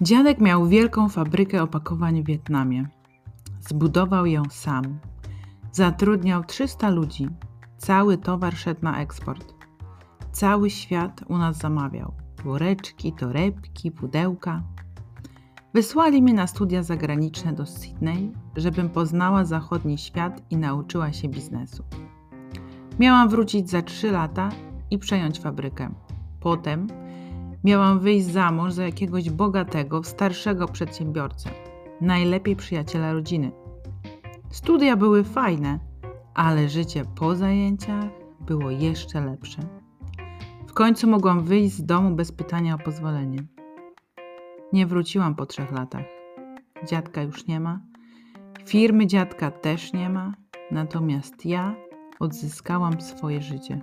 Dziadek miał wielką fabrykę opakowań w Wietnamie. Zbudował ją sam. Zatrudniał 300 ludzi. Cały towar szedł na eksport. Cały świat u nas zamawiał. Woreczki, torebki, pudełka. Wysłali mnie na studia zagraniczne do Sydney, żebym poznała zachodni świat i nauczyła się biznesu. Miałam wrócić za 3 lata i przejąć fabrykę. Potem miałam wyjść za mąż za jakiegoś bogatego, starszego przedsiębiorcę, najlepiej przyjaciela rodziny. Studia były fajne, ale życie po zajęciach było jeszcze lepsze. W końcu mogłam wyjść z domu bez pytania o pozwolenie. Nie wróciłam po trzech latach. Dziadka już nie ma, firmy dziadka też nie ma, natomiast ja odzyskałam swoje życie.